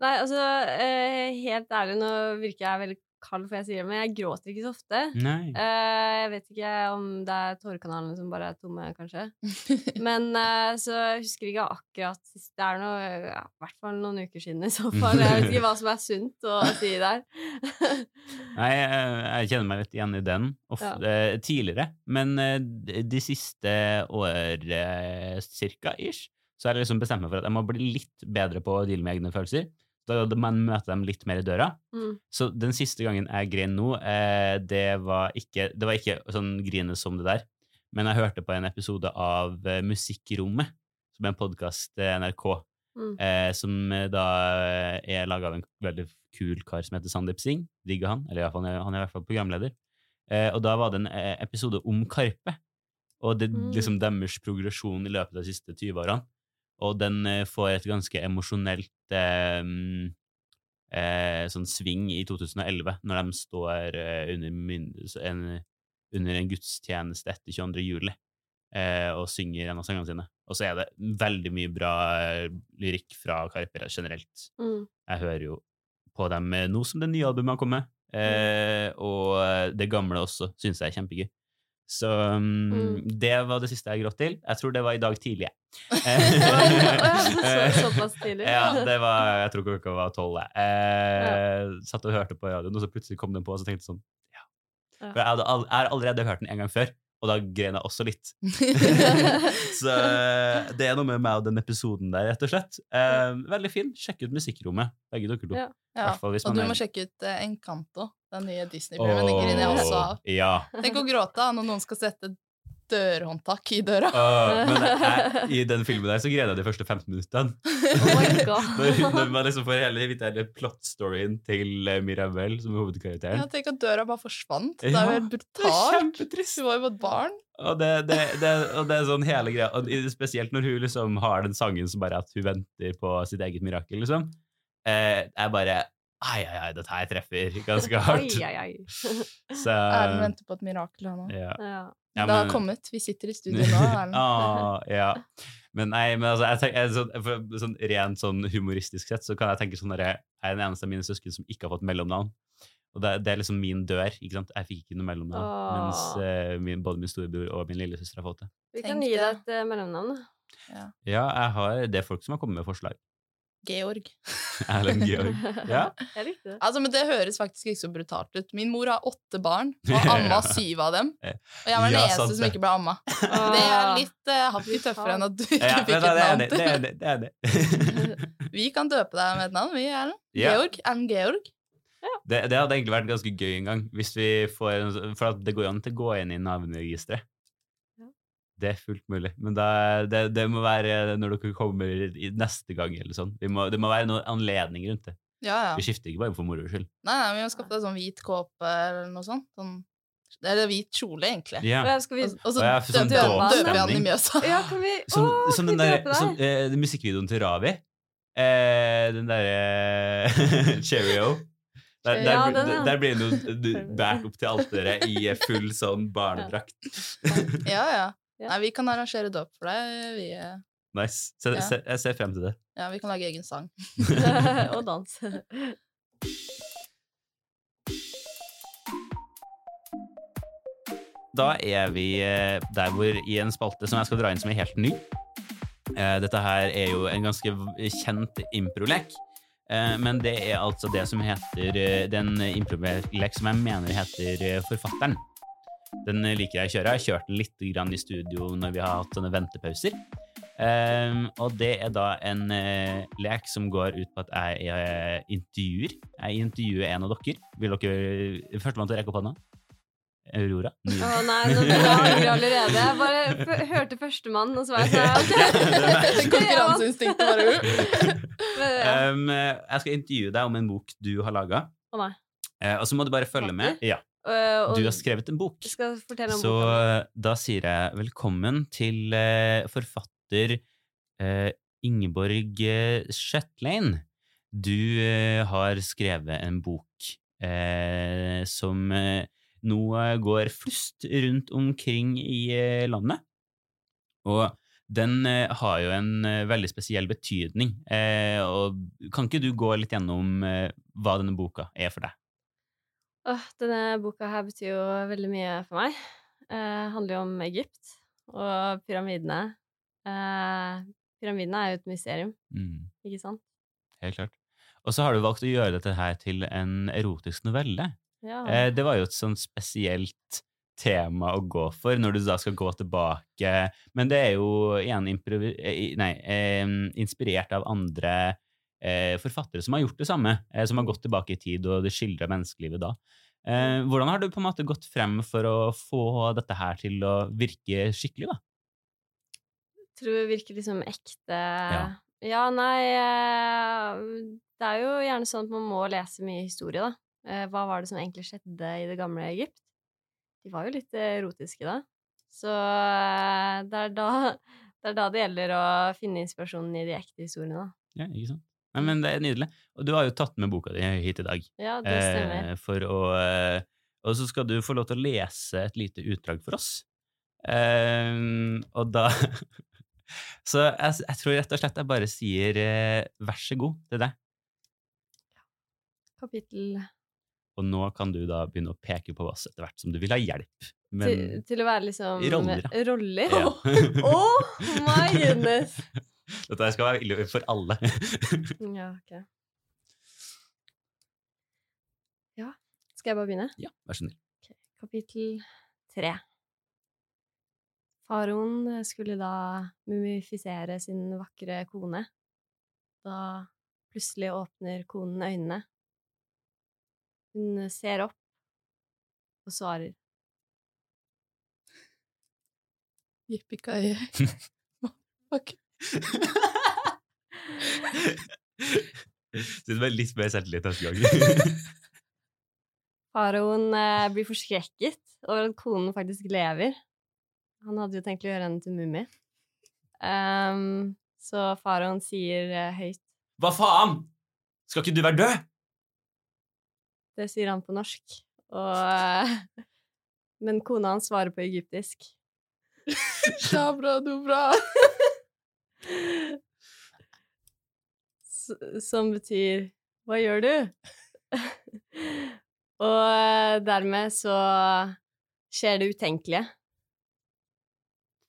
Nei, altså, eh, helt ærlig, nå virker jeg veldig kald for jeg sier det, men jeg gråter ikke så ofte. Nei. Uh, jeg vet ikke om det er tårekanalene som bare er tomme, kanskje. Men uh, så jeg husker ikke akkurat sist. Det er noe, ja, i hvert fall noen uker siden i så fall. Jeg vet ikke hva som er sunt å si der. Nei, jeg, jeg kjenner meg litt igjen i den ofte, Ja. eh, tidligere, men de de siste året cirka, ish, så har jeg liksom bestemt meg for at jeg må bli litt bedre på å deale med egne følelser. Da man møter dem litt mer i døra. Mm. Så den siste gangen jeg grein nå, eh, det var ikke, det var ikke sånn grine som det der, men jeg hørte på en episode av eh, Musikkrommet, som er en podkast NRK, Mm. eh, som eh, da er laga av en veldig kul kar som heter Sandeep Singh. Digger han. Eller iallfall, han er- i hvert fall programleder. Eh, og da var det en eh, episode om Karpe, og det, Mm. liksom deres progresjon i løpet av de siste 20 årene. Og den eh, får et ganske emosjonelt eh, mm, eh, sånn sving i 2011, når de står eh, under, en, under en gudstjeneste etter 22. juli eh, og synger en av sangene sine. Og så er det veldig mye bra eh, lyrikk fra Karpe generelt. Mm. Jeg hører jo på dem nå som det nye albumet har kommet, eh, og det gamle også syns jeg er kjempegøy. Så um, Mm. det var det siste jeg gråt til. Jeg tror det var i dag tidlig. Ja, så- såpass tidlig? Ja, det var, jeg tror klokka var tolv. jeg. Eh, Satt og hørte på radioen, og så plutselig kom den på, og så tenkte jeg sånn ja. Ja. For jeg, hadde, jeg har allerede hørt den en gang før, og da grein jeg også litt. så eh, det er noe med meg og den episoden der, rett og slett. Eh, veldig fin. Sjekk ut Musikkrommet, begge dere to. Ja. Ja. Hvis Og man du er- må sjekke ut eh, Encanto, den nye Disney-filmen. Av. Ja. Tenk å gråte når noen skal sette dørhåndtak i døra. Uh, men jeg, i den filmen der så greide jeg de første 15 minuttene. Oh. Når, når man liksom får hele, hele plot-storyen til eh, Mirabel, som er hovedkarakteren. Ja, tenk at døra bare forsvant. Det er jo helt brutalt. Hun var jo bare et barn. Og det, det, det, og det er sånn hele greia, og spesielt når hun liksom har den sangen som bare at hun venter på sitt eget mirakel, liksom. Eh, jeg bare Ai, ai, ai, dette her treffer ganske hardt. ai, ai, ai. Så Erlend venter på et mirakel, han òg. ja. Ja. Ja, det har kommet. Vi sitter i studio nå, Ah, ja. Men nei, men altså, jeg tenker, så, for, sånn, rent sånn humoristisk sett så kan jeg tenke sånn at jeg er den eneste av mine søsken som ikke har fått mellomnavn. Og det, det er liksom min dør. ikke sant? Jeg fikk ikke noe mellomnavn, Åh. mens uh, min, både min storebror og min lillesøster har fått det. Vi kan gi deg et uh, mellomnavn. Ja. Ja, jeg har, det er folk som har kommet med forslag. Georg. Erlend Georg. Ja. Jeg likte det. Altså, men Det høres faktisk ikke så brutalt ut. Min mor har åtte barn, og amma syv av dem. Og jeg var den Ja, eneste sant som ikke ble amma. Det er litt uh, hakket tøffere enn at du ikke Ja, fikk men et navn det. det, er det, det, er det. Vi kan døpe deg med et navn, vi, Erlend. Ja. Georg. Erlend Georg. Det, det hadde egentlig vært ganske gøy en gang, hvis vi får for at det går an til å gå inn i navneregisteret. Ja. Det er fullt mulig, men da, det, det må være når dere kommer neste gang. eller sånn. Vi må, det må være noen anledning rundt det. Ja, ja. Vi skifter ikke bare for moro skyld. Nei, nei, vi må skaffe deg sånn hvit kåpe eller noe sånt. Sånn, eller hvit kjole, egentlig. Ja. Vi Og, så Og sånn døper vi han i Mjøsa. Ja, kan vi Som, Å, som skal den der, som, eh, musikkvideoen til Ravi. Eh, den derre Cheerio. Der, der, Ja, den, ja. der blir jo du- opp til alteret i full sånn barnedrakt. Ja, ja. Ja. Nei, vi kan arrangere dåp for deg. Vi, eh, Nice. Se, Ja. se, jeg ser frem til det. ja, vi kan lage egen sang. Og dans. Da er vi eh, der hvor i en spalte som jeg skal dra inn som er helt ny. Eh, Dette her er jo en ganske kjent improlek. Men det er altså det som heter den improlek som jeg mener heter Forfatteren. Den eh, liker jeg å kjøre. Jeg har kjørt den litt grann i studio når vi har hatt sånne ventepauser. Um, og det er da en uh, lek som går ut på at jeg eh, intervjuer. Jeg intervjuer en av dere. Vil dere Førstemann til å rekke opp hånda? Aurora? Å oh, nei, nå begynner jeg allerede. Jeg bare f hørte førstemann, og så var jeg sånn. Konkurranseinstinktet bare uh. Um, jeg skal intervjue deg om en bok du har laga. Å nei. og så må du bare følge med. Ja, Og du har skrevet en bok. Så boka. eh, da sier jeg velkommen til uh, forfatter uh, Ingeborg Shetlein. Du har skrevet en bok som nå går flust rundt omkring i landet. Og den har jo en veldig spesiell betydning. Og kan ikke du gå litt gjennom hva denne boka er for deg? Åh, denne boka her betyr jo veldig mye for meg. Eh, handler jo om Egypt og pyramidene. Eh, pyramidene er jo et mysterium, Mm. ikke sant? Helt klart. Og så har du valgt å gjøre dette her til en erotisk novelle. Ja. Eh, det var jo et sånn spesielt tema å gå for når du da skal gå tilbake. Men det er jo igjen eh, nei, eh, inspirert av andre forfattere som har gjort det samme, eh, som har gått tilbake i tid, og det skildrer menneskelivet da. Eh, hvordan har du på en måte gått frem for å få dette her til å virke skikkelig, da? tror det virker liksom ekte Ja. Ja, nei eh, Det er jo gjerne sånn at man må lese mye historie, da. Eh, Hva var det som egentlig skjedde i det gamle Egypt? De var jo litt erotiske da. Så eh, det er da det, er da det gjelder å finne inspirasjonen i de ekte historiene, da. Ja, ikke sant? Nei, men det er nydelig. Og du har jo tatt med boka di hit i dag. Ja, det stemmer. Eh, for å, eh, og så skal du få lov til å lese et lite utdrag for oss. Eh, og da Så jeg, jeg tror rett og slett jeg bare sier eh, vær så god til deg. Kapittel Og nå kan du da begynne å peke på oss etter hvert som du vil ha hjelp. til, Men til å være liksom roller, ja. roller? ja. Oh my goodness! Dette skal være ille for alle. Ja, ok. Ja, skal jeg bare begynne? ja, vær så snill. Kapittel tre. Faroen skulle da mumifisere sin vakre kone. Da plutselig åpner konen øynene. Hun ser opp og svarer. Yippee-ki-yay. Fuck. Så det var litt mer selvtillit neste gang. Faraoen eh, blir forskrekket over at konen faktisk lever. Han hadde jo tenkt å gjøre henne til mummi. Um, så faraoen sier eh, høyt Hva faen? Skal ikke du være død? Det sier han på norsk. Og, eh, men kona hans svarer på egyptisk. Shabra dobra. Som betyr 'hva gjør du?' Og eh, dermed så skjer det utenkelige.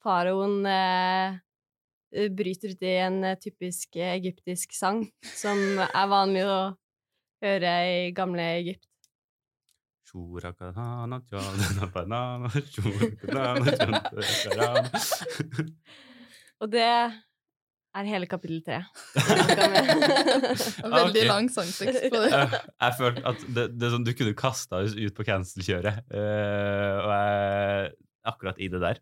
Faraoen eh, bryter ut i en eh, typisk egyptisk sang, som er vanlig å høre i gamle Egypt. Og det er hele kapittel tre. Veldig okay. lang sangtekst på det. Eh, Jeg følte at det, det sånn, du kunne kasta oss ut på cancel-kjøret, uh, og jeg akkurat i det der.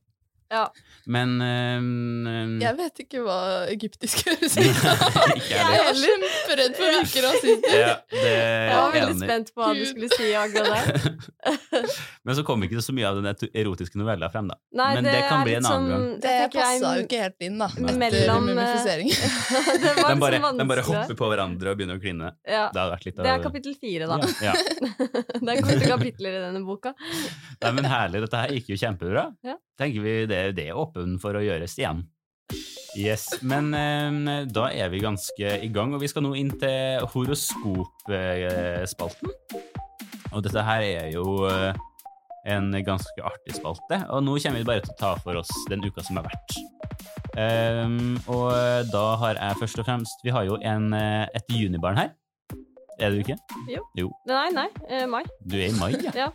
Ja. Men um, Jeg vet ikke hva egyptisk høres ut som. jeg er heller. kjemperedd for å virke rasistisk. ja, Jeg var veldig enig. spent på hva du skulle si akkurat der. Men så kom ikke det så mye av den erotiske novella frem, da. Nei, Men det kan er bli en annen gang. sånn- Det jeg passa jo ikke helt inn, da. Mellom, mumifisering. det De bare, liksom de bare hopper på hverandre og begynner å kline. Ja, Det hadde vært litt av det er kapittel fire, da. Ja, ja. det er korte kapitler i denne boka. Nei, men herlig. Dette her gikk jo kjempebra. Ja. Tenker vi det, det er åpen for å gjøres igjen. Yes, Men eh, da er vi ganske i gang, og vi skal nå inn til horoskopspalten. Og dette her er jo eh, en ganske artig spalte, og nå kommer vi bare til å ta for oss den uka som har vært. Um, og da har jeg først og fremst Vi har jo en, eh, et junibarn her, Er du ikke? Jo. Nei, nei. Eh, mai. Du er i mai, ja. Ja.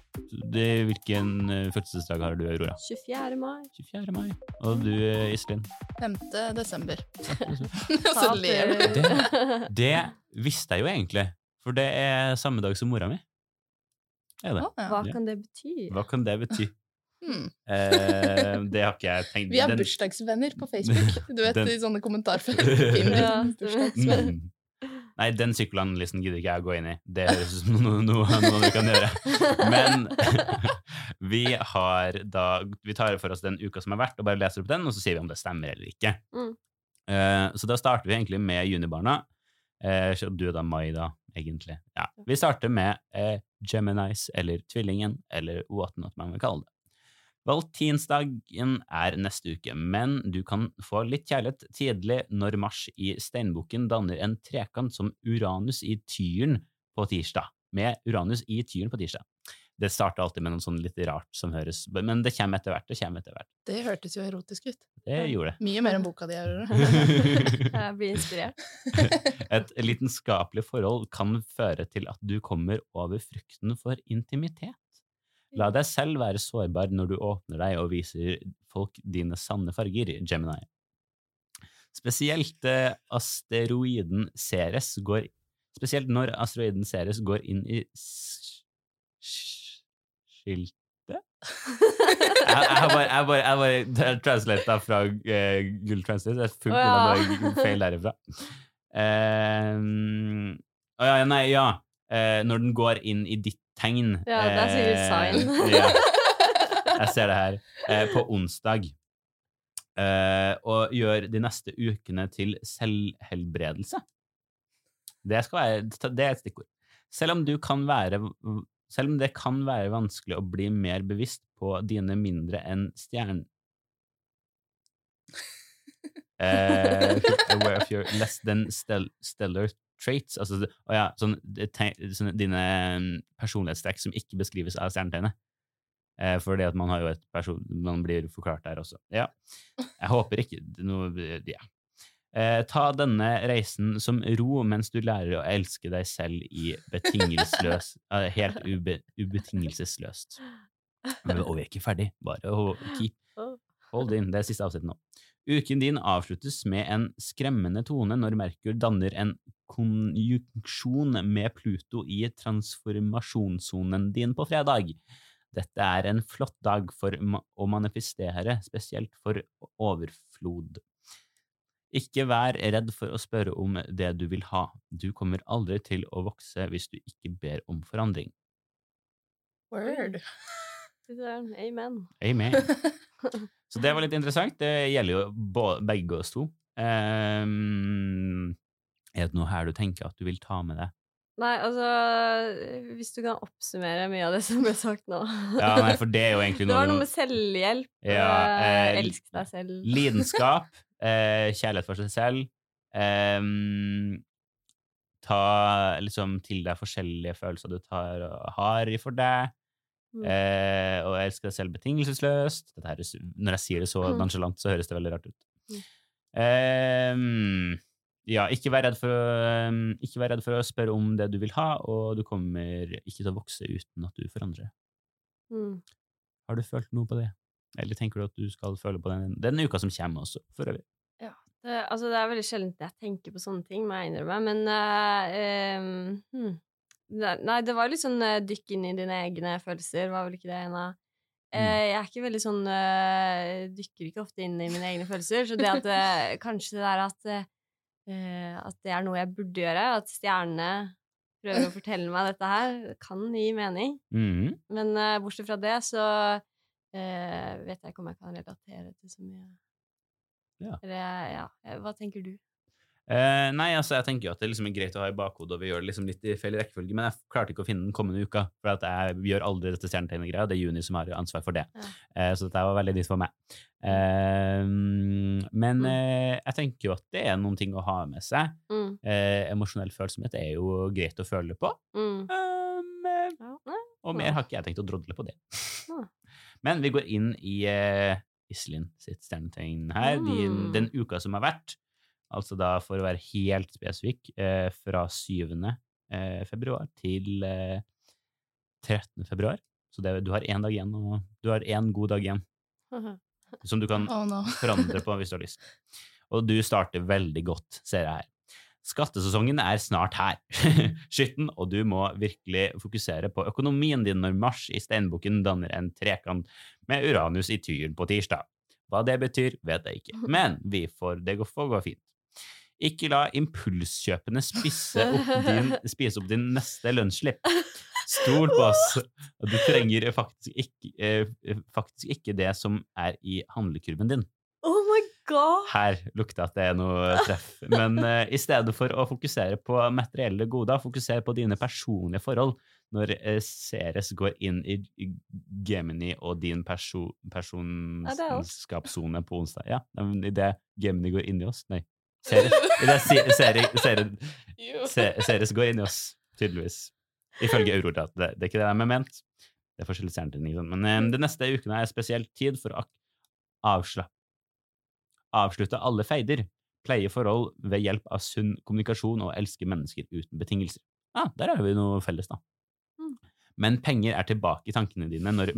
Det, hvilken eh, fødselsdag har du, Aurora? 24. mai. 24. mai. Og du, eh, Iselin? 5. desember. Så ler du. Det, Det visste jeg jo egentlig, for det er samme dag som mora mi. Er det? Ja. Hva kan det bety? Hva kan det bety? Hmm. Eh, det har ikke jeg tenkt Vi er Den- bursdagsvenner på Facebook. Du vet, Den- i sånne kommentarfelt. Ja. Nei, den sykkelanalysen gidder ikke jeg å gå inn i. Det høres ut som noe, noe, noe vi kan gjøre. Men vi har da Vi tar for oss den uka som har vært, og bare leser opp den, og så sier vi om det stemmer eller ikke. Mm. Eh, så da starter vi egentlig med junibarna. Uh, du er da mai, da, egentlig. Ja. Vi starter med eh, Geminis, eller Tvillingen, eller what not man vil kalle det. Valentinsdagen er neste uke, men du kan få litt kjærlighet tidlig når Mars i steinbukken danner en trekant som Uranus i tyren på tirsdag. Med Uranus i tyren på tirsdag. Det starter alltid med noe sånn litt rart som høres Men det kommer etter hvert. Det kommer etter hvert. Det hørtes jo erotisk ut. Det gjorde det. Mye mer enn boka di, Aurora. Jeg blir inspirert. Et lidenskapelig forhold kan føre til at du kommer over frykten for intimitet. La deg selv være sårbar når du åpner deg og viser folk dine sanne farger, Gemini. Spesielt eh, asteroiden Ceres går Spesielt når asteroiden Ceres går inn i skiltet? Jeg, jeg har bare, jeg bare, jeg bare translata fra uh, Google Translate. Det er fullt Å, ja. feil derifra. Eh, Å ja, nei, ja. Eh, når den går inn i ditt tegn. Ja, det er sikkert sign. Eh, ja. Jeg ser det her. Eh, på onsdag. Eh, og gjør de neste ukene til selvhelbredelse. Det, være, det er et stikkord. Selv om, du kan være, selv om det kan være vanskelig å bli mer bevisst på dine mindre enn stjern... uh, aware of your less than stel stellar traits. Altså, ja, sånn, det teg- dine mm, personlighetstrekk som ikke beskrives av stjernetegnet. Eh, fordi at man har jo et person Man blir forklart der også. Ja. Jeg håper ikke noe Ja. Eh, ta denne reisen som ro mens du lærer å elske deg selv i betingelsesløs eh, Helt ube, ubetingelsesløst. Men, og vi er ikke ferdig. Bare keep Hold in. Det er siste avsnitt nå. Uken din avsluttes med en skremmende tone når Merkur danner en konjunksjon med Pluto i transformasjonssonen din på fredag. Dette er en flott dag for å manifestere, spesielt for overflod. Ikke vær redd for å spørre om det du vil ha. Du kommer aldri til å vokse hvis du ikke ber om forandring. Word. Amen. Amen. Så det var litt interessant. Det gjelder jo begge oss to. Um, er det noe her du tenker at du vil ta med deg? Nei, altså Hvis du kan oppsummere mye av det som ble sagt nå. Ja, nei, for det er jo egentlig noe... Det var noe noe med selvhjelp. Ja, eh, eh, elsk deg selv. Lidenskap, eh, kjærlighet for seg selv. Eh, ta liksom til deg forskjellige følelser du tar og har for deg. Mm. Eh, og elske deg selv betingelsesløst. Er- når jeg sier det så Mm. nonchalant, så høres det veldig rart ut. Mm. Ehm, ja, ikke vær, redd å- ehm, ikke vær redd for å spørre om det du vil ha, og du kommer ikke til å vokse uten at du forandrer. Mm. Har du følt noe på det? Eller tenker du at du skal føle på den denne uka som kommer også, for øvrig? Det, altså, det er veldig sjelden jeg tenker på sånne ting, må jeg innrømme, men uh, um, hmm. Nei, det var litt sånn uh, dykk inn i dine egne følelser, var vel ikke det en av uh, Jeg er ikke veldig sånn uh, Dykker ikke ofte inn i mine egne følelser, så det at eh, kanskje det der at At det er noe jeg burde gjøre, at stjernene prøver å fortelle meg dette her, kan gi mening. Mhm. Men bortsett fra det, så vet jeg ikke om jeg kan relatere til så mye. Ja. Eller, ja. Hva tenker du? Eh, nei, altså, jeg tenker jo at det liksom er greit å ha i bakhodet, og vi gjør det liksom litt i feil rekkefølge, men jeg klarte ikke å finne den kommende uka, for at jeg gjør aldri dette stjernetegnet-greia, det er Juni som har ansvar for det. Ja. Uh, så dette var veldig nytt for meg. Uh, men Mm. jeg tenker jo at det er noen ting å ha med seg. Mm, emosjonell følsomhet er jo greit å føle på. mm. Um, og mer har ikke jeg tenkt å drodle på det. Men vi går inn i uh, Iselin sitt stjernetegn her, Mm. den uka som har vært. Altså da, for å være helt spesifikk, eh, fra 7. eh, februar til eh, 13. februar. Så det, du har én dag igjen, og du har én god dag igjen som du kan Oh no. forandre på hvis du har lyst. Og du starter veldig godt, ser jeg her. Skattesesongen er snart her. Skytten, og du må virkelig fokusere på økonomien din når Mars i steinbukken danner en trekant med Uranus i tyren på tirsdag. Hva det betyr, vet jeg ikke, men vi får, det får gå fint. Ikke la impulskjøpene opp din, spise opp din neste lønnsslipp. Stol på oss. Du trenger faktisk ikke, eh, faktisk ikke det som er i handlekurven din. Oh my god! Her lukter at det er noe treff. Men eh, i stedet for å fokusere på materielle goder, fokuser på dine personlige forhold når eh, Ceres går inn i Gemini og din perso er personskapssone på onsdag. Ja, i det Gemini går inn i oss Nei, Ceres. I det Se- Seri- Seri- Jo. Se- Ceres går inn i oss, tydeligvis. Ifølge Aurora. Det, det er ikke det de er ment. Det er forskjellige stjernetegn. Men um, de neste ukene er spesielt tid for å avslappe avslutte alle feider, pleie forhold ved hjelp av sunn kommunikasjon og elske mennesker uten betingelser. Ja, der har vi noe felles, da. Mm. Men penger er tilbake i tankene dine når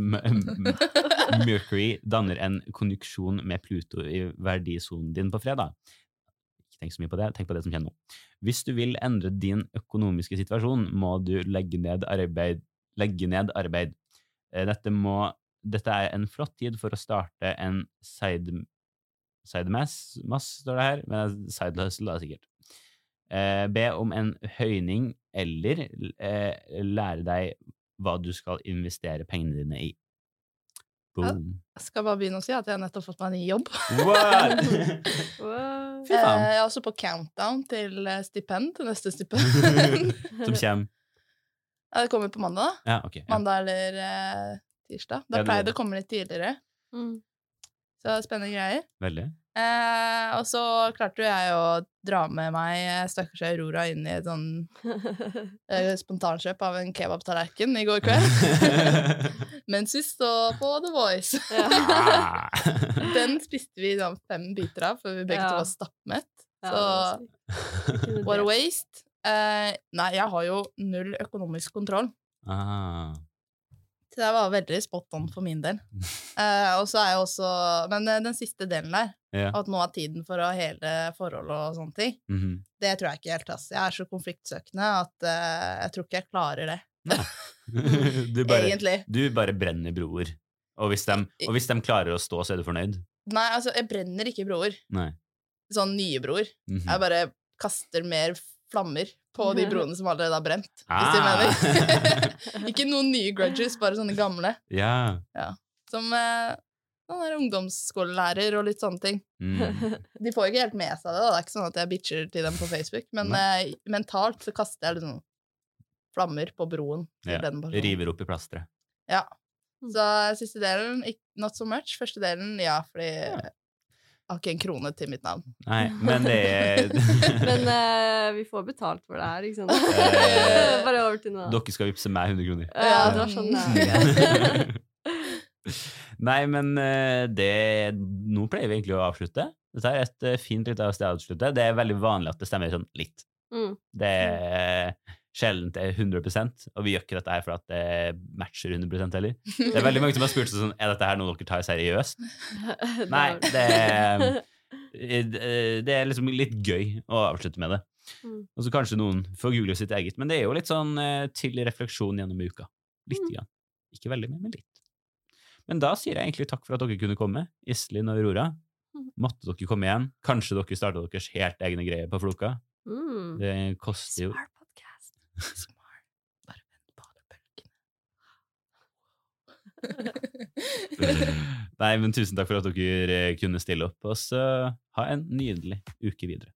Mercury danner en konjuksjon med Pluto i verdisonen din på fredag. Tenk så mye på det, tenk på det som kommer nå. Hvis du vil endre din økonomiske situasjon, må du legge ned arbeid. Legge ned arbeid. Eh, Dette, må, dette er en flott tid for å starte en side, sidemass, mass, står det her, men side hustle da, sikkert. Eh, be om en høyning, eller eh, lære deg hva du skal investere pengene dine i. Boom. Jeg skal bare begynne å si at jeg har nettopp fått meg en ny jobb. What? Faen. Eh, Jeg er også på countdown til eh, stipend, til neste stipend. Som kommer Ja, det kommer på mandag. da. Ja, okay, Ja. Mandag eller eh, tirsdag. Da det- pleier det å komme litt tidligere. Mm. Så spennende greier. Veldig. Eh, og så klarte jo jeg å dra med meg eh, stakkars Aurora inn i et sånn eh, spontankjøp av en kebabtallerken i går kveld. Mens vi står på The Voice. Ah. Den spiste vi sånn fem biter av før vi begge to Ja. var stappmett. Så what a waste. Eh, nei, jeg har jo null økonomisk kontroll. ah. Det var veldig spot on for min del. Eh, og så er jeg også Men eh, den siste delen der, yeah. at nå er tiden for å hele forholdet og sånne ting, Mhm. det tror jeg ikke helt. ass. Jeg er så konfliktsøkende at eh, jeg tror ikke jeg klarer det. du, bare, Egentlig. du bare brenner broer. Og hvis, de, og hvis de klarer å stå, så er du fornøyd? Nei, altså, jeg brenner ikke broer. Nei. Sånn nye broer. Mhm. Jeg bare kaster mer flammer på de broene som allerede har brent. Hvis Ah. du mener. ikke noen nye grudges, bare sånne gamle. Ja. Som eh, ungdomsskolelærer og litt sånne ting. Mm. De får ikke helt med seg det. da. Det er ikke sånn at jeg bitcher til dem på Facebook, men eh, mentalt så kaster jeg liksom flammer på broen Ja. den. River opp i plasteret. Ja. Så siste delen, not so much. Første delen, ja, fordi jeg har ikke en krone til mitt navn. Nei, men det er Men uh, vi får betalt for det her, ikke sant? Eh, Bare over til noe annet. Dere skal vippse meg 100 kroner. Ja, det var sånn det. Nei, men eh, det Nå pleier vi egentlig å avslutte. Dette er et fint lite sted å avslutte. Det er veldig vanlig at det stemmer sånn litt. Mm. Det er sjelden til er 100% og vi gjør ikke dette her for at det matcher 100 heller. Det er veldig mange som har spurt seg sånn Er dette her noe dere tar seriøst? Nei, det er, eh, det er liksom litt gøy å avslutte med det. Mm. Og så kanskje noen får google sitt eget, men det er jo litt sånn eh, til refleksjon gjennom uka. Litt igjen. grann. Ikke veldig mye, men litt. Men da sier jeg egentlig takk for at dere kunne komme, Iselin og Aurora. Mm. Måtte dere komme igjen. Kanskje dere starta deres helt egne greier på Floka. Mm. Det koster jo Nei, men tusen takk for at dere eh, kunne stille opp, og så ha en nydelig uke videre.